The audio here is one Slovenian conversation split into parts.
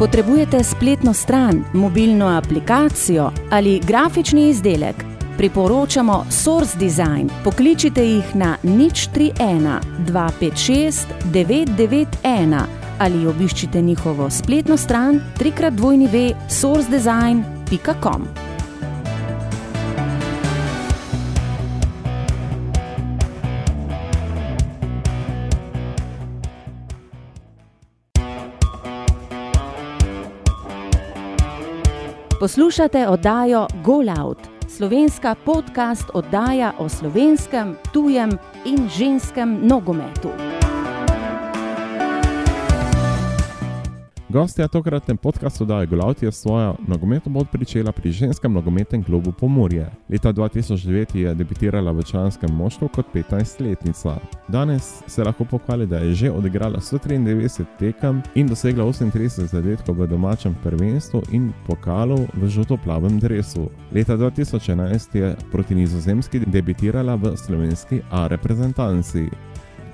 Potrebujete spletno stran, mobilno aplikacijo ali grafični izdelek? Priporočamo Source Design. Pokličite jih na nič 31 256 991 ali obiščite njihovo spletno stran www.sourcedesign.com. Poslušate oddajo Golout, slovenska podcast oddaja o slovenskem, tujem in ženskem nogometu. Gostja tokratne podcastu Daje Golaut je svojo nogometno bod pričela pri ženskem nogometnem klubu Pomorje. Leta 2009 je debitirala v članskem moštvu kot 15-letnica. Danes se lahko pohvali, da je že odigrala 193 tekem in dosegla 38 zadetkov v domačem prvenstvu in pokalu v žuto-plavem dresu. Leta 2011 je proti nizozemski debitirala v slovenski A reprezentanci.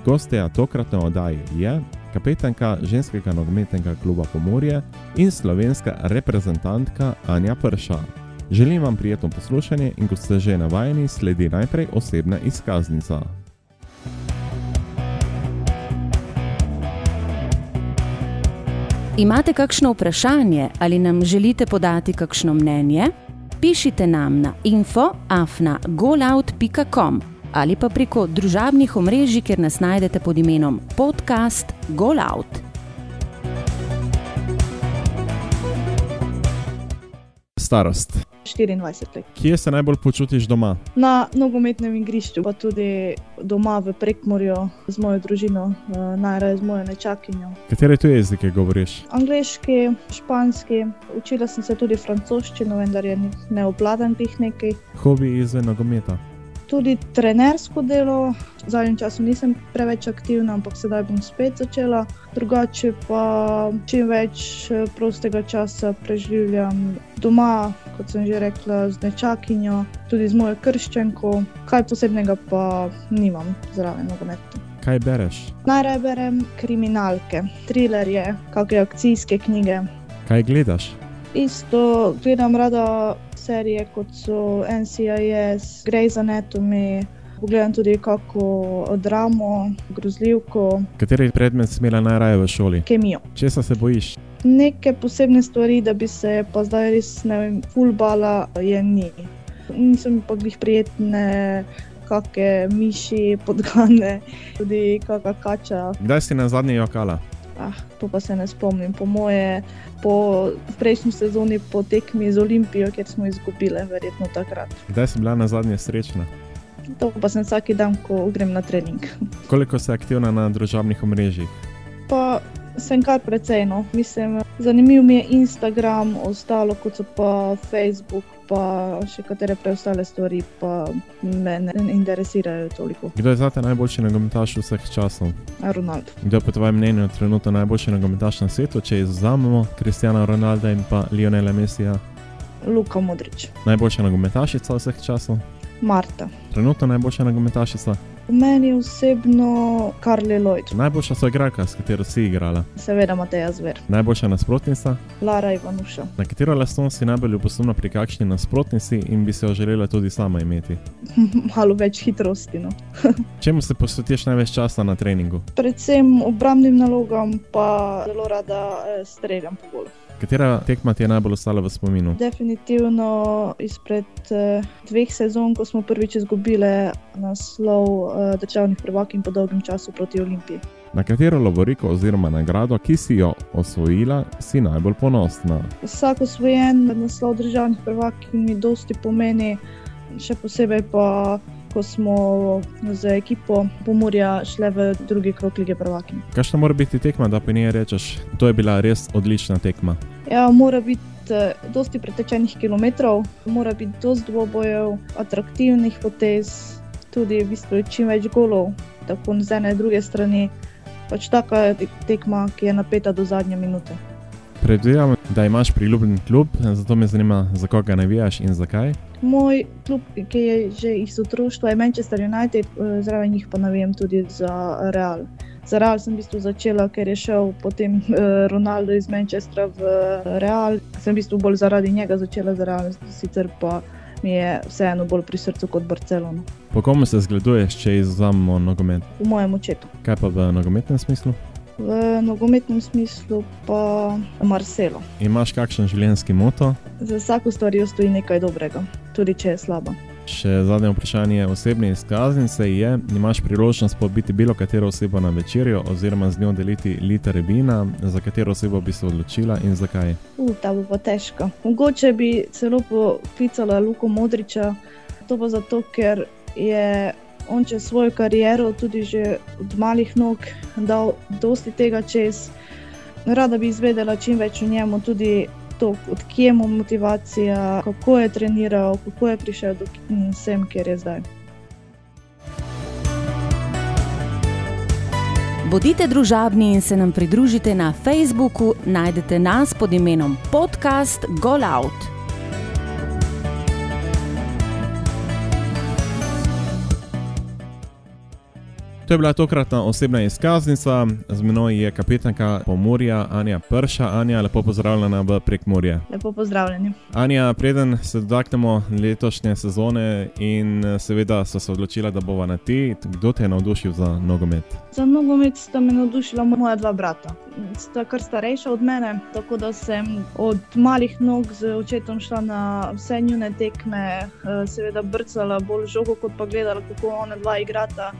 Gostja tokratne oddaje je kapetanka ženskega nogometnega kluba Pomorje in slovenska reprezentantka Anja Prša. Želim vam prijetno poslušanje in kot ste že navajeni, sledi najprej osebna izkaznica. Imate kakšno vprašanje ali nam želite podati kakšno mnenje? Pišite nam na info.afna.golout.com ali pa preko družabnih omrežij, kjer nas najdete pod imenom podcast Golout. Starost. 24 let. Kje se najbolj počutiš doma? Na nogometnem igrišču, pa tudi doma v Prekmorju z mojo družino, eh, najraje z mojo nečakinjo. Katere tuje jezike govoriš? Angliški, španski, učila sem se tudi francoščino, vendar je ne obladam teh nekaj. Hobi izven nogometa. Tudi trenersko delo, v zadnjem času nisem preveč aktivna, ampak sedaj bom spet začela. Drugače pa čim več eh, prostega časa preživljam doma, kot sem že rekla, z nečakinjo, tudi z mojo krščenko. Kaj posebnega pa nimam zraven nogometa. Kaj bereš? Najraje berem kriminalke, trilerje, kakšne akcijske knjige. Kaj gledaš? Isto gledam rada serije kot so NCIS, Grey's Anatomy. Pogledam tudi kako dramo, grozljivko, Kateri predmet si imela najraje v šoli? kemijo. Česa se bojiš? Neke posebne stvari, da bi se pa zdaj res ne vem, fulbala, je ni. Niso mi pa glih prijetne, kakšne miši, podgane, tudi kakšna kača. Kdaj si na zadnji jokala? Ah, to pa se ne spomnim. Po moje, po prejšnji sezoni, po tekmi z Olimpijo, kjer smo izgubili, verjetno takrat. Kdaj si bila na zadnje srečna? To pa sem vsak dan, ko grem na trening. Koliko si aktivna na družabnih omrežjih? Pa sem kar precej, no. Mislim, zanimiv mi je Instagram, ostalo kot so pa Facebook, pa še katere preostale stvari, pa me ne interesirajo toliko. Kdo je zate najboljši nogometaš vseh časov? Ronaldo. Kdo je po tvojem mnenju trenutno najboljši nogometaš na svetu, če izvzamemo Kristjana Ronalda in pa Lionela Messija? Luka Modrič, Najboljša nogometašica vseh časov? Marta. Trenutno najboljša nogometašica? Meni osebno Karli Lloyd, Najboljša soigralka, s katero si igrala? seveda Mateja Zver, Najboljša nasprotnica? Lara Ivanuša. Na katero lastnost si najbolj ljubosumna pri kakšni nasprotnici in bi se jo želela tudi sama imeti? Malo več hitrosti. No. Čemu se posvetiš največ časa na treningu? Predvsem obrambnim nalogam, pa zelo rada eh, streljam po golu. Katera tekma ti je najbolj ostala v spominu? Definitivno izpred eh, dveh sezon, ko smo prvič izgubili naslov eh, državnih prvakinj po dolgem času proti Olimpiji. Na katero lovoriko oziroma nagrado, ki si jo osvojila, si najbolj ponosna? Vsak osvojen naslov državnih prvakinj mi dosti pomeni, še posebej pa, ko smo z ekipo Pomorja šli v drugi krok lige prvakinj. Kakšna mora biti tekma, da po njej rečeš, to je bila res odlična tekma? Ja, mora biti eh, dosti pretečenih kilometrov, mora biti dosti dvobojev, atraktivnih potez, tudi v bistvu čim več golov, tako z ene in druge strani. Pač taka je tekma, ki je napeta do zadnje minute. Predvidevam, da imaš priljubljen klub, zato me zanima, za koga navijaš in zakaj. Moj klub, ki je že iz otroštva, je Manchester United, eh, zraven njih pa navijem tudi za Real. Za Real sem v bistvu začela, ker je šel potem eh, Ronaldo iz Manchestra v Real. Sem v bistvu bolj zaradi njega začela za Real, sicer pa mi je vseeno bolj pri srcu kot Barcelona. Po komu se zgleduješ, če izvzamemo nogomet? V mojem očetu. Kaj pa v nogometnem smislu? V nogometnem smislu pa Marcelo. Imaš kakšen življenjski moto? Za vsako stvar stoji nekaj dobrega, tudi če je slaba. Še zadnje vprašanje osebne izkaznice je: imaš priložnost pobiti bilo katero osebo na večerjo oziroma z njo deliti liter vina, za katero osebo bi se odločila in zakaj? Uh, ta bo pa težko. Mogoče bi celo poklicala Luko Modriča, to pa zato, ker je on čez svojo kariero, tudi že od malih nog, dal dosti tega čez. Rada bi izvedela čim več o njemu, tudi to, odkje mu motivacija, kako je treniral, kako je prišel do sem, kjer je zdaj. Bodite družabni in se nam pridružite na Facebooku, najdete nas pod imenom Podcast Go Out. To je bila tokratna osebna izkaznica, z menoj je kapetanka Pomorja Anja Prša. Anja, lepo pozdravljena v Prekmorje. Lepo pozdravljeni. Anja, preden se dotaknemo letošnje sezone in seveda so se odločila, da bova na ti, kdo te je navdušil za nogomet? Za nogomet sta me navdušila moja dva brata. Sta kar starejša od mene, tako da sem od malih nog z očetom šla na vse njune tekme, eh, seveda brcala bolj žogo, kot pa gledala, kako ona dva igrata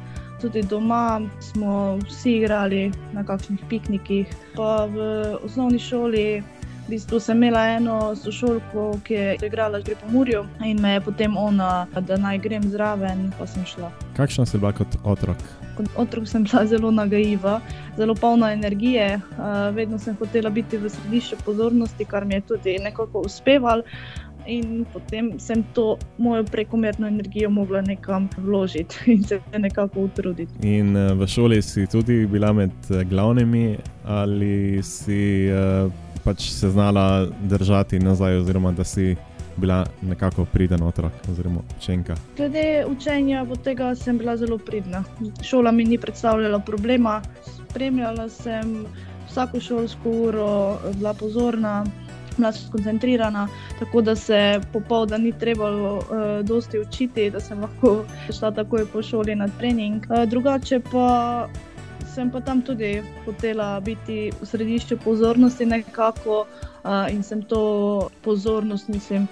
tudi doma smo vsi igrali na kakšnih piknikih. Pa v osnovni šoli v bistvu sem imela eno sošolko, ki je igrala pri Pomorju in me je potem ona, da naj grem zraven, pa sem šla. Kakšna si bila kot otrok? Kot otrok sem bila zelo nagajiva, zelo polna energije, vedno sem hotela biti v središču pozornosti, kar mi je tudi nekako uspevalo in potem sem to mojo prekomerno energijo mogla nekam vložiti in se nekako utruditi. In uh, v šoli si tudi bila med uh, glavnimi, ali si uh, pač se znala držati nazaj, oziroma da si. Bila nekako pridna otrok, oziroma učenka. Glede učenja, od tega sem bila zelo pridna. Šola mi ni predstavljala problema, spremljala sem vsako šolsko uro, bila pozorna, bila skoncentrirana, tako da se popoldan ni treba uh, dosti učiti, da sem lahko šla takoj po šoli na trening. Uh, drugače pa sem pa tam tudi hotela biti v središču pozornosti nekako uh, in sem to pozornost, mislim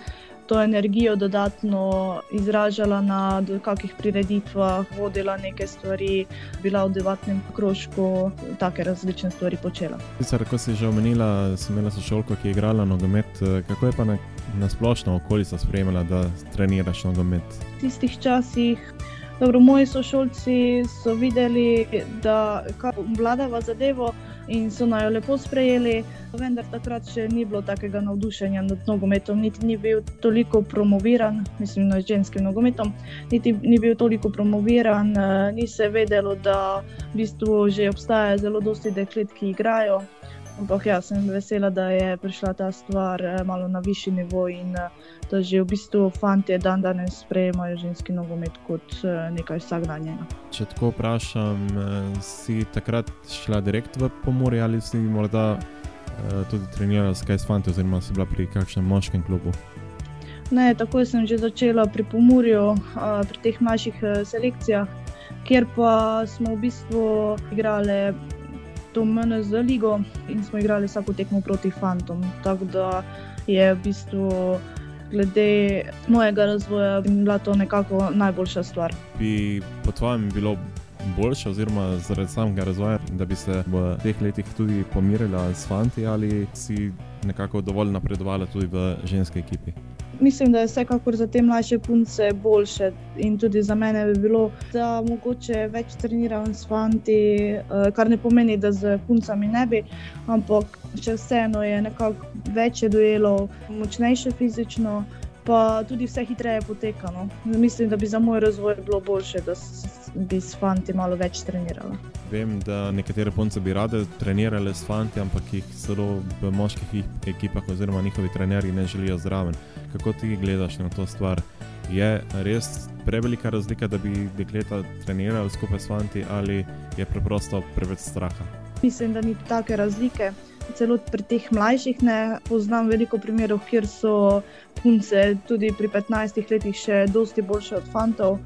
to energijo dodatno izražala na kakih prireditvah, vodila neke stvari, bila v debatnem krožku, take različne stvari počela. Sicer, ko si že omenila, sem imela sošolko, ki je igrala nogomet, kako je pa na, na splošno okolica sprejemala, da treniraš nogomet? V tistih časih. Dobro, moji sošolci so videli, da vladava zadevo in so naj jo lepo sprejeli, vendar takrat še ni bilo takega navdušenja nad nogometom, niti ni bil toliko promoviran, mislim, nad ženskim nogometom, niti ni bil toliko promoviran, eh, ni se vedelo, da v bistvu že obstaja zelo dosti deklet, ki igrajo. Ampak ja, sem vesela, da je prišla ta stvar eh, malo na višji nivo in eh, da že v bistvu fanti dan danes sprejemajo ženski nogomet kot eh, nekaj vsakdanjega. Če tako vprašam, si takrat šla direkt v pomorje ali si morda tudi trenirala s kaj s fanti, oziroma si bila pri kakšnem moškem klubu? Ne, takoj sem že začela pri pomorju, pri teh mlajših selekcijah, kjer pa smo v bistvu igrali to MNZ ligo in smo igrali vsako tekmo proti fantom. Tako da je v bistvu glede mojega razvoja bila to nekako najboljša stvar. Bi po tvojem bilo boljše, oziroma zaradi samega razvoja, da bi se v teh letih tudi pomirila s fanti ali si nekako dovolj napredovala tudi v ženski ekipi? Mislim, da je vsekakor za te mlajše punce boljše in tudi za mene bi bilo, da mogoče več treniram s fanti, eh, kar ne pomeni, da z puncami ne bi, ampak če vseeno je nekako več duelov, močnejše fizično, pa tudi vse hitreje potekano. Mislim, da bi za moj razvoj bilo boljše, da bi s fanti malo več trenirala. Vem, da nekatere punce bi rade trenirale s fanti, ampak jih celo v moških ekipah oziroma njihovi trenerji ne želijo zraven. Kako ti gledaš na to stvar? Je res prevelika razlika, da bi dekleta trenirala skupaj s fanti ali je preprosto preveč straha? Mislim, da ni take razlike. Celo pri teh mlajših ne poznam veliko primerov, kjer so punce tudi pri 15 letih še dosti boljše od fantov.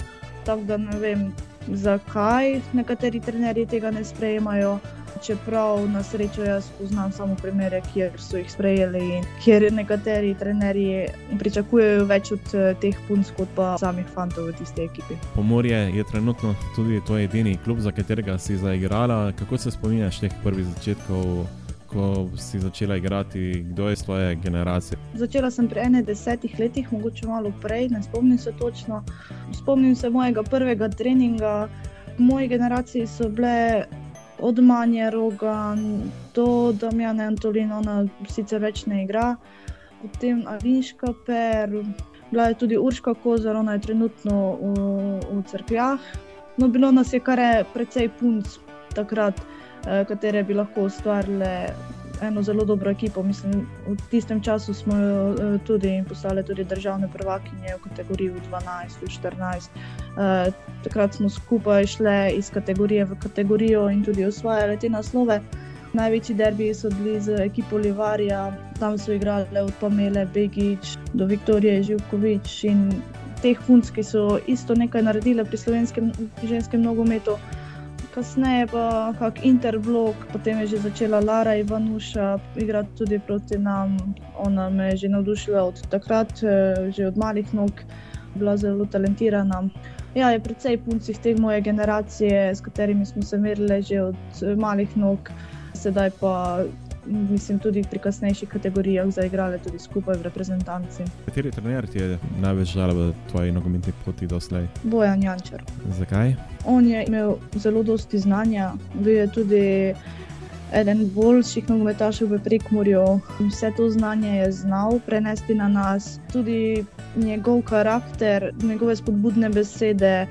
Tako da ne vem, zakaj nekateri trenerji tega ne sprejemajo. Čeprav na srečo jaz poznam samo primere, kjer so jih sprejeli in kjer nekateri trenerji pričakujejo več od eh, teh punc, kot pa samih fantov v tisti ekipi. Pomorje je trenutno tudi tvoj edini klub, za katerega si zaigrala. Kako se spominjaš teh prvih začetkov? Ko si začela igrati, kdo je svoje generacije? Začela sem pri 21 letih, mogoče malo prej, ne spomnim se točno. Spomnim se mojega prvega treninga. V moji generaciji so bile od Manja Roga do Damjana Antolina, ona sicer več ne igra, potem Avinška Per, bila je tudi Urška Kozar, ona je trenutno v, v crkvah. No, bilo nas je kar precej punc takrat, eh, katere bi lahko ustvarile eno zelo dobro ekipo. Mislim, v tistem času smo uh, tudi postali tudi državne prvakinje v kategoriji 12, 14. Uh, takrat smo skupaj šli iz kategorije v kategorijo in tudi osvajali te naslove. Največji derbi so bili z ekipo Livarja, tam so igrali od Pamela Begič do Viktorije Živkovič in teh punc, ki so isto nekaj naredili pri slovenskem ženskem nogometu kasneje pa kak interblok, potem je že začela Lara Ivanuša igrati tudi proti nam. Ona me je že navdušila od takrat, eh, že od malih nog, bila zelo talentirana. Ja, je precej punci te moje generacije, s katerimi smo se merili že od eh, malih nog, sedaj pa mislim, tudi pri kasnejših kategorijah zaigrali tudi skupaj v reprezentanci. Kateri trener ti je največ žal v tvoji nogometni poti doslej? Bojan Jančar. Zakaj? On je imel zelo dosti znanja, bil je tudi eden boljših nogometašev v Prekmorju. Vse to znanje je znal prenesti na nas, tudi njegov karakter, njegove spodbudne besede.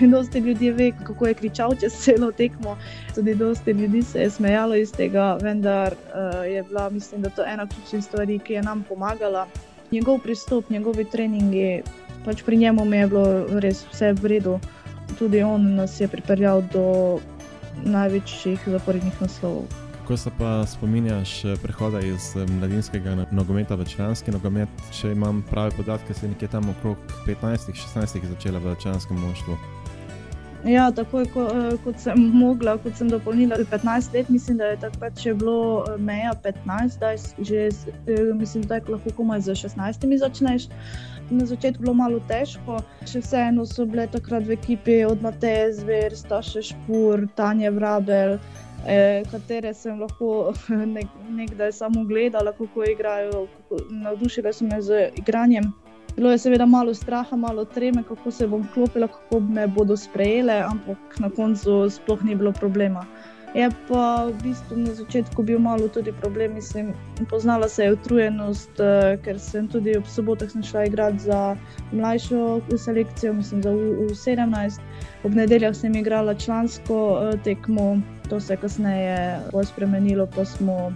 Dosti ljudi ve, kako je kričal čez celo tekmo, tudi dosti ljudi se je smejalo iz tega, vendar uh, je bila, mislim, da to ena ključnih stvari, ki je nam pomagala. Njegov pristop, njegovi treningi, pač pri njemu je bilo res vse v redu. Tudi on nas je pripeljal do največjih zaporednih naslovov. Ko se pa spominjaš eh, prehoda iz eh, mladinskega nogometa v članski nogomet, če imam prave podatke, se je nekje tam okrog 15-16 začela v članskem množstvu. Ja, takoj ko, eh, kot sem mogla, kot sem dopolnila 15 let, mislim, da je takrat še bilo meja 15, zdaj že, mislim, da lahko komaj za 16 začneš. Na začetku bilo malo težko, še vseeno so bile takrat v ekipi od Mateja Zver, Staše Špur, Tanja Vrabel, eh, katere sem lahko nek, nekdaj samo gledala, kako igrajo. Navdušila so me z igranjem. Bilo je seveda malo straha, malo treme, kako se bom klopila, kako me bodo sprejele, ampak na koncu sploh ni bilo problema. Je pa v bistvu na začetku bil malo tudi problem, mislim, poznala se je utrujenost, uh, ker sem tudi ob sobotah šla igrati za mlajšo selekcijo, mislim, za U17. Ob nedeljah sem igrala člansko uh, tekmo, to se je kasneje spremenilo, pa smo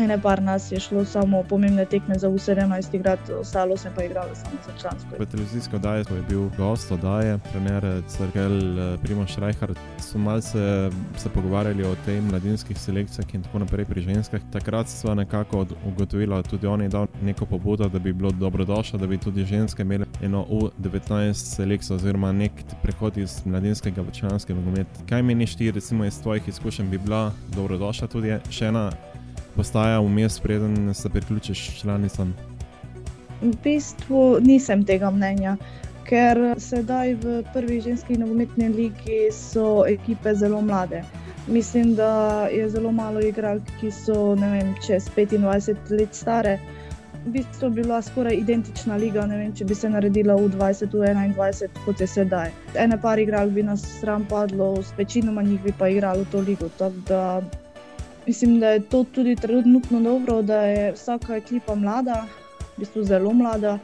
Ene par nas je šlo samo pomembne tekme za U17 igrati, ostalo sem pa igrala samo za člansko. V televizijsko oddaji je bil gost oddaje, trener Crgel eh, Primo Šrajhar. So malce se pogovarjali o tej mladinskih selekcijah in tako naprej pri ženskah. Takrat so nekako ugotovili, tudi oni dal neko pobudo, da bi bilo dobrodošlo, da bi tudi ženske imele eno U19 selekcijo oziroma nek prehod iz mladinskega v članski nogomet. Kaj meniš ti, recimo iz tvojih izkušenj, bi bila dobrodošla tudi še ena postaja vmes, preden se priključiš članicam? V bistvu nisem tega mnenja, ker sedaj v prvi ženski nogometni ligi so ekipe zelo mlade. Mislim, da je zelo malo igralk, ki so vem, čez 25 let stare. V bistvu bila skoraj identična liga, ne vem, če bi se naredila v 20, v 21, kot je sedaj. Ene par igralk bi nas sram padlo, s večinoma njih bi pa igralo to ligo. Mislim, da je to tudi trenutno dobro, da je vsaka ekipa mlada, v bistvu zelo mlada.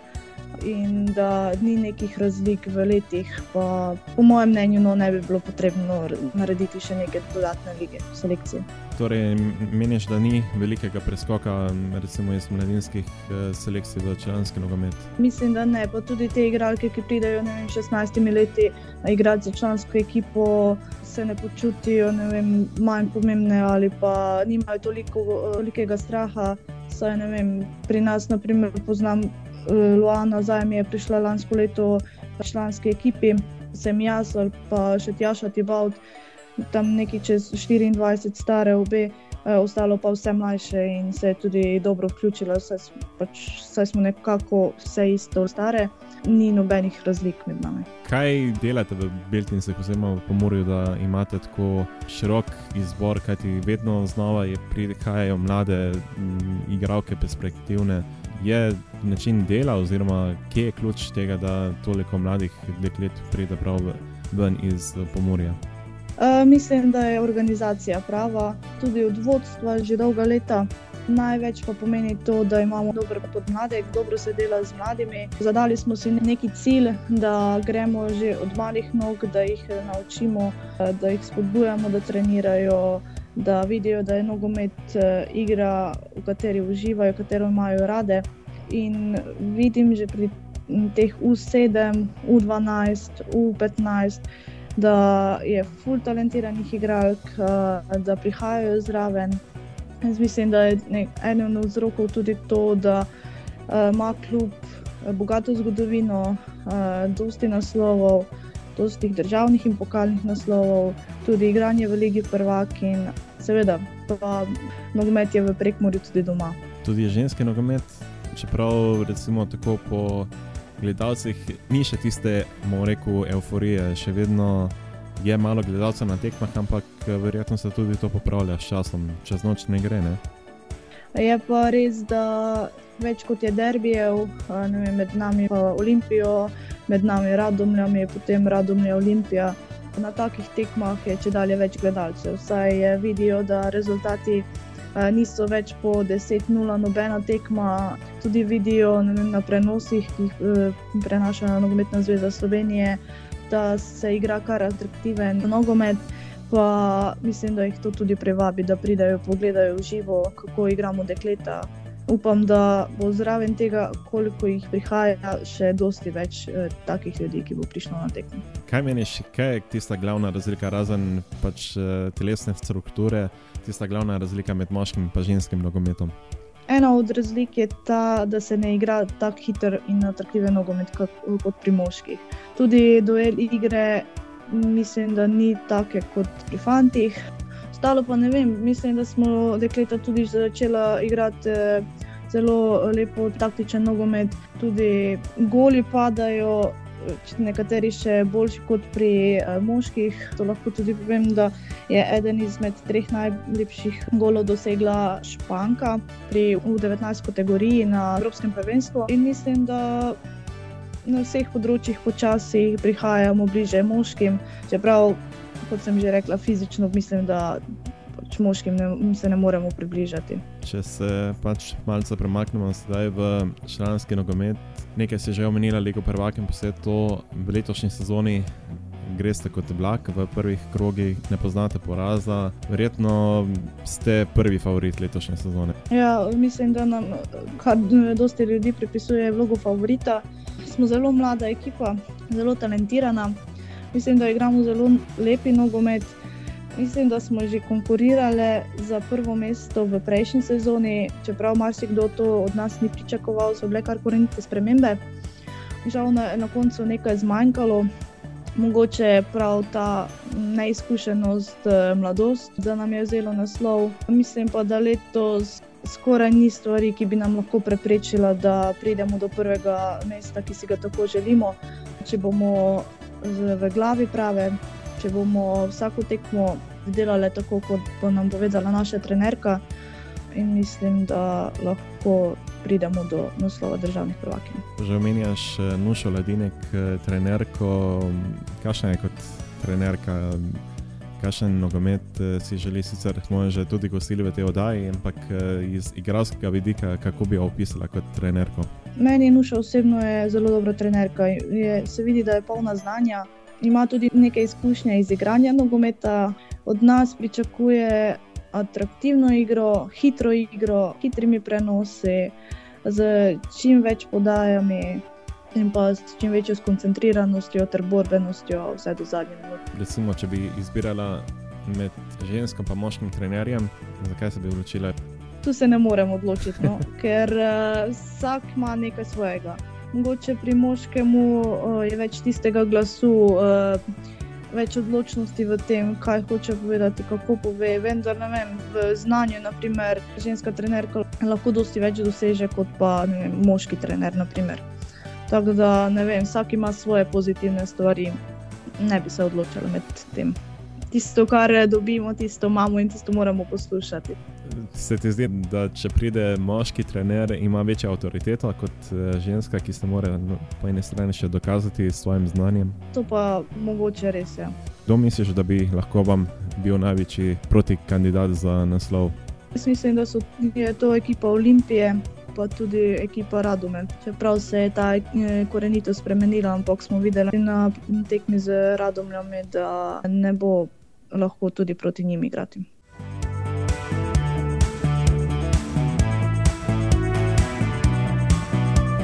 in da ni nekih razlik v letih. Pa, po mojem mnenju, no, ne bi bilo potrebno narediti še neke dodatne lige selekcije. Torej, meniš, da ni velikega preskoka, recimo iz mladinskih eh, selekcij v članski nogomet? Mislim, da ne. Pa tudi te igralke, ki pridejo vem, 16 leti igrati za člansko ekipo, se ne počutijo ne vem, manj pomembne ali pa nimajo toliko velikega straha. Saj, vem, pri nas, na primer, poznam uh, Luana, zdaj mi je prišla lansko leto v članski ekipi, sem jaz ali pa še Tjaša Tibalt, tam neki čez 24 stare obe. Ostalo pa vse mlajše in se je tudi dobro vključilo, saj, pač, saj smo nekako vse isto stare, ni nobenih razlik med nami. Kaj delate v Beltincu, oziroma v Pomorju, da imate tako širok izbor, kajti vedno znova prihajajo mlade igralke, perspektivne je način dela, oziroma kje je ključ tega, da toliko mladih deklet pride prav ven iz pomorja? Uh, mislim, da je organizacija prava, tudi od vodstva že dolga leta. Največ pa pomeni to, da imamo dober podmladek, dobro se dela z mladimi. Zadali smo si neki cilj, da gremo že od malih nog, da jih naučimo, da jih spodbujamo, da trenirajo da vidijo, da je nogomet igra, v kateri uživajo, katero imajo rade. In vidim že pri teh U7, U12, U15, da je full talentiranih igralk, uh, da prihajajo zraven. Jaz mislim, da je eden od vzrokov tudi to, da uh, ima kljub bogato zgodovino, uh, dosti naslovov, dosti državnih in pokalnih naslovov, tudi igranje v Ligi Prvak in seveda, pa nogomet je v prekmorju tudi doma. Tudi ženski nogomet, čeprav recimo tako po gledalcih ni še tiste, bomo rekel, euforije, še vedno je malo gledalcev na tekmah, ampak verjetno se tudi to popravlja s časom, čez noč ne gre. Ne? Je pa res, da več kot je derbijev, vem, med nami pa Olimpijo, med nami Radomljami, potem Radomlja Olimpija na takih tekmah je če dalje več gledalcev. Saj vidijo, da rezultati niso več po 10-0, nobena tekma. Tudi vidijo vem, na prenosih, ki jih e, prenaša Nogometna zveza Slovenije, da se igra kar atraktiven nogomet. Pa mislim, da jih to tudi privabi, da pridajo pogledajo v živo, kako igramo dekleta, upam, da bo zraven tega, koliko jih prihaja, še dosti več eh, takih ljudi, ki bo prišlo na tekmo. Kaj meniš, kaj je tista glavna razlika, razen pač, eh, telesne strukture, tista glavna razlika med moškim in ženskim nogometom? Ena od razlik je ta, da se ne igra tako hiter in atraktiven nogomet kot pri moških. Tudi duel igre, mislim, da ni take kot pri fantih. Ostalo pa ne vem, mislim, da smo dekleta tudi začela igrati eh, zelo lepo taktičen nogomet, tudi goli padajo. Nekateri še boljši kot pri uh, moških. To lahko tudi povem, da je eden izmed treh najlepših golov dosegla Španka pri U19 kategoriji na Evropskem prvenstvu. In mislim, da na vseh področjih počasi prihajamo bliže moškim, čeprav kot sem že rekla, fizično mislim, da pač moškim ne, se ne moremo približati. Če se pač malce premaknemo zdaj v članski nogomet, nekaj se je že omenila, Lego prvak in posebej to v letošnji sezoni. Greste kot vlak v prvih krogih, ne poznate poraza, verjetno ste prvi favorit letošnje sezone. Ja, mislim, da nam kar dosti ljudi pripisuje vlogo favorita. Smo zelo mlada ekipa, zelo talentirana mislim, da igramo zelo lepi nogomet. Mislim, da smo že konkurirali za prvo mesto v prejšnji sezoni, čeprav marsikdo to od nas ni pričakoval, so bile kar korenite spremembe. Žal na, na koncu nekaj zmanjkalo, mogoče je prav ta neizkušenost, eh, mladost, da nam je vzelo naslov. Mislim pa, da letos skoraj ni stvari, ki bi nam lahko preprečila, da pridemo do prvega mesta, ki si ga tako želimo. Če bomo v glavi prave, če bomo vsako tekmo delali tako, kot bo nam povedala naša trenerka. In mislim, da lahko pridemo do naslova državnih prvakin. Že omenjaš eh, Nušo Ladinek, eh, trenerko. Kakšna je kot trenerka, kakšen nogomet eh, si želi, sicer smo že tudi gostili v tej oddaji, ampak iz igralskega vidika, kako bi jo opisala kot trenerko? Meni Nuša osebno je zelo dobra trenerka. Je, se vidi, da je polna znanja, ima tudi nekaj izkušnje iz igranja nogometa, od nas pričakuje atraktivno igro, hitro igro, hitrimi prenosi, z čim več podajami in pa s čim večjo skoncentriranostjo ter borbenostjo, vse do zadnje minute. Recimo, če bi izbirala med ženskim in moškim trenerjem, zakaj se bi odločila? Tu se ne morem odločiti, no? ker uh, vsak ima nekaj svojega. Mogoče pri moškemu uh, je več tistega glasu. Uh, Več odločnosti v tem, kaj hoče povedati, kako pove. Vendar, vem, v znanju, naprimer, ženska trenerka lahko dosti več doseže kot pa vem, moški trener. Naprimer. Tako da ne vem, vsak ima svoje pozitivne stvari, ne bi se odločila med tem. Tisto, kar dobimo, tisto imamo in tisto moramo poslušati. Se ti zdi, da če pride moški trener, ima večjo avtoriteto kot eh, ženska, ki se mora no, po eni strani še dokazati s svojim znanjem? To pa mogoče res je. Ja. Kdo misliš, da bi lahko vam bil največji protikandidat za naslov? Jaz mislim, da so, je to ekipa Olimpije, pa tudi ekipa Radomen. Čeprav se je ta eh, korenito spremenila, ampak smo videli na tekmi z Radomljami, da ne bo lahko tudi proti njim igrati.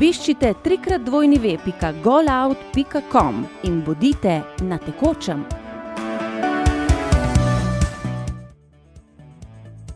Obiščite trikrat dvojni web.golout.com in bodite na tekočem.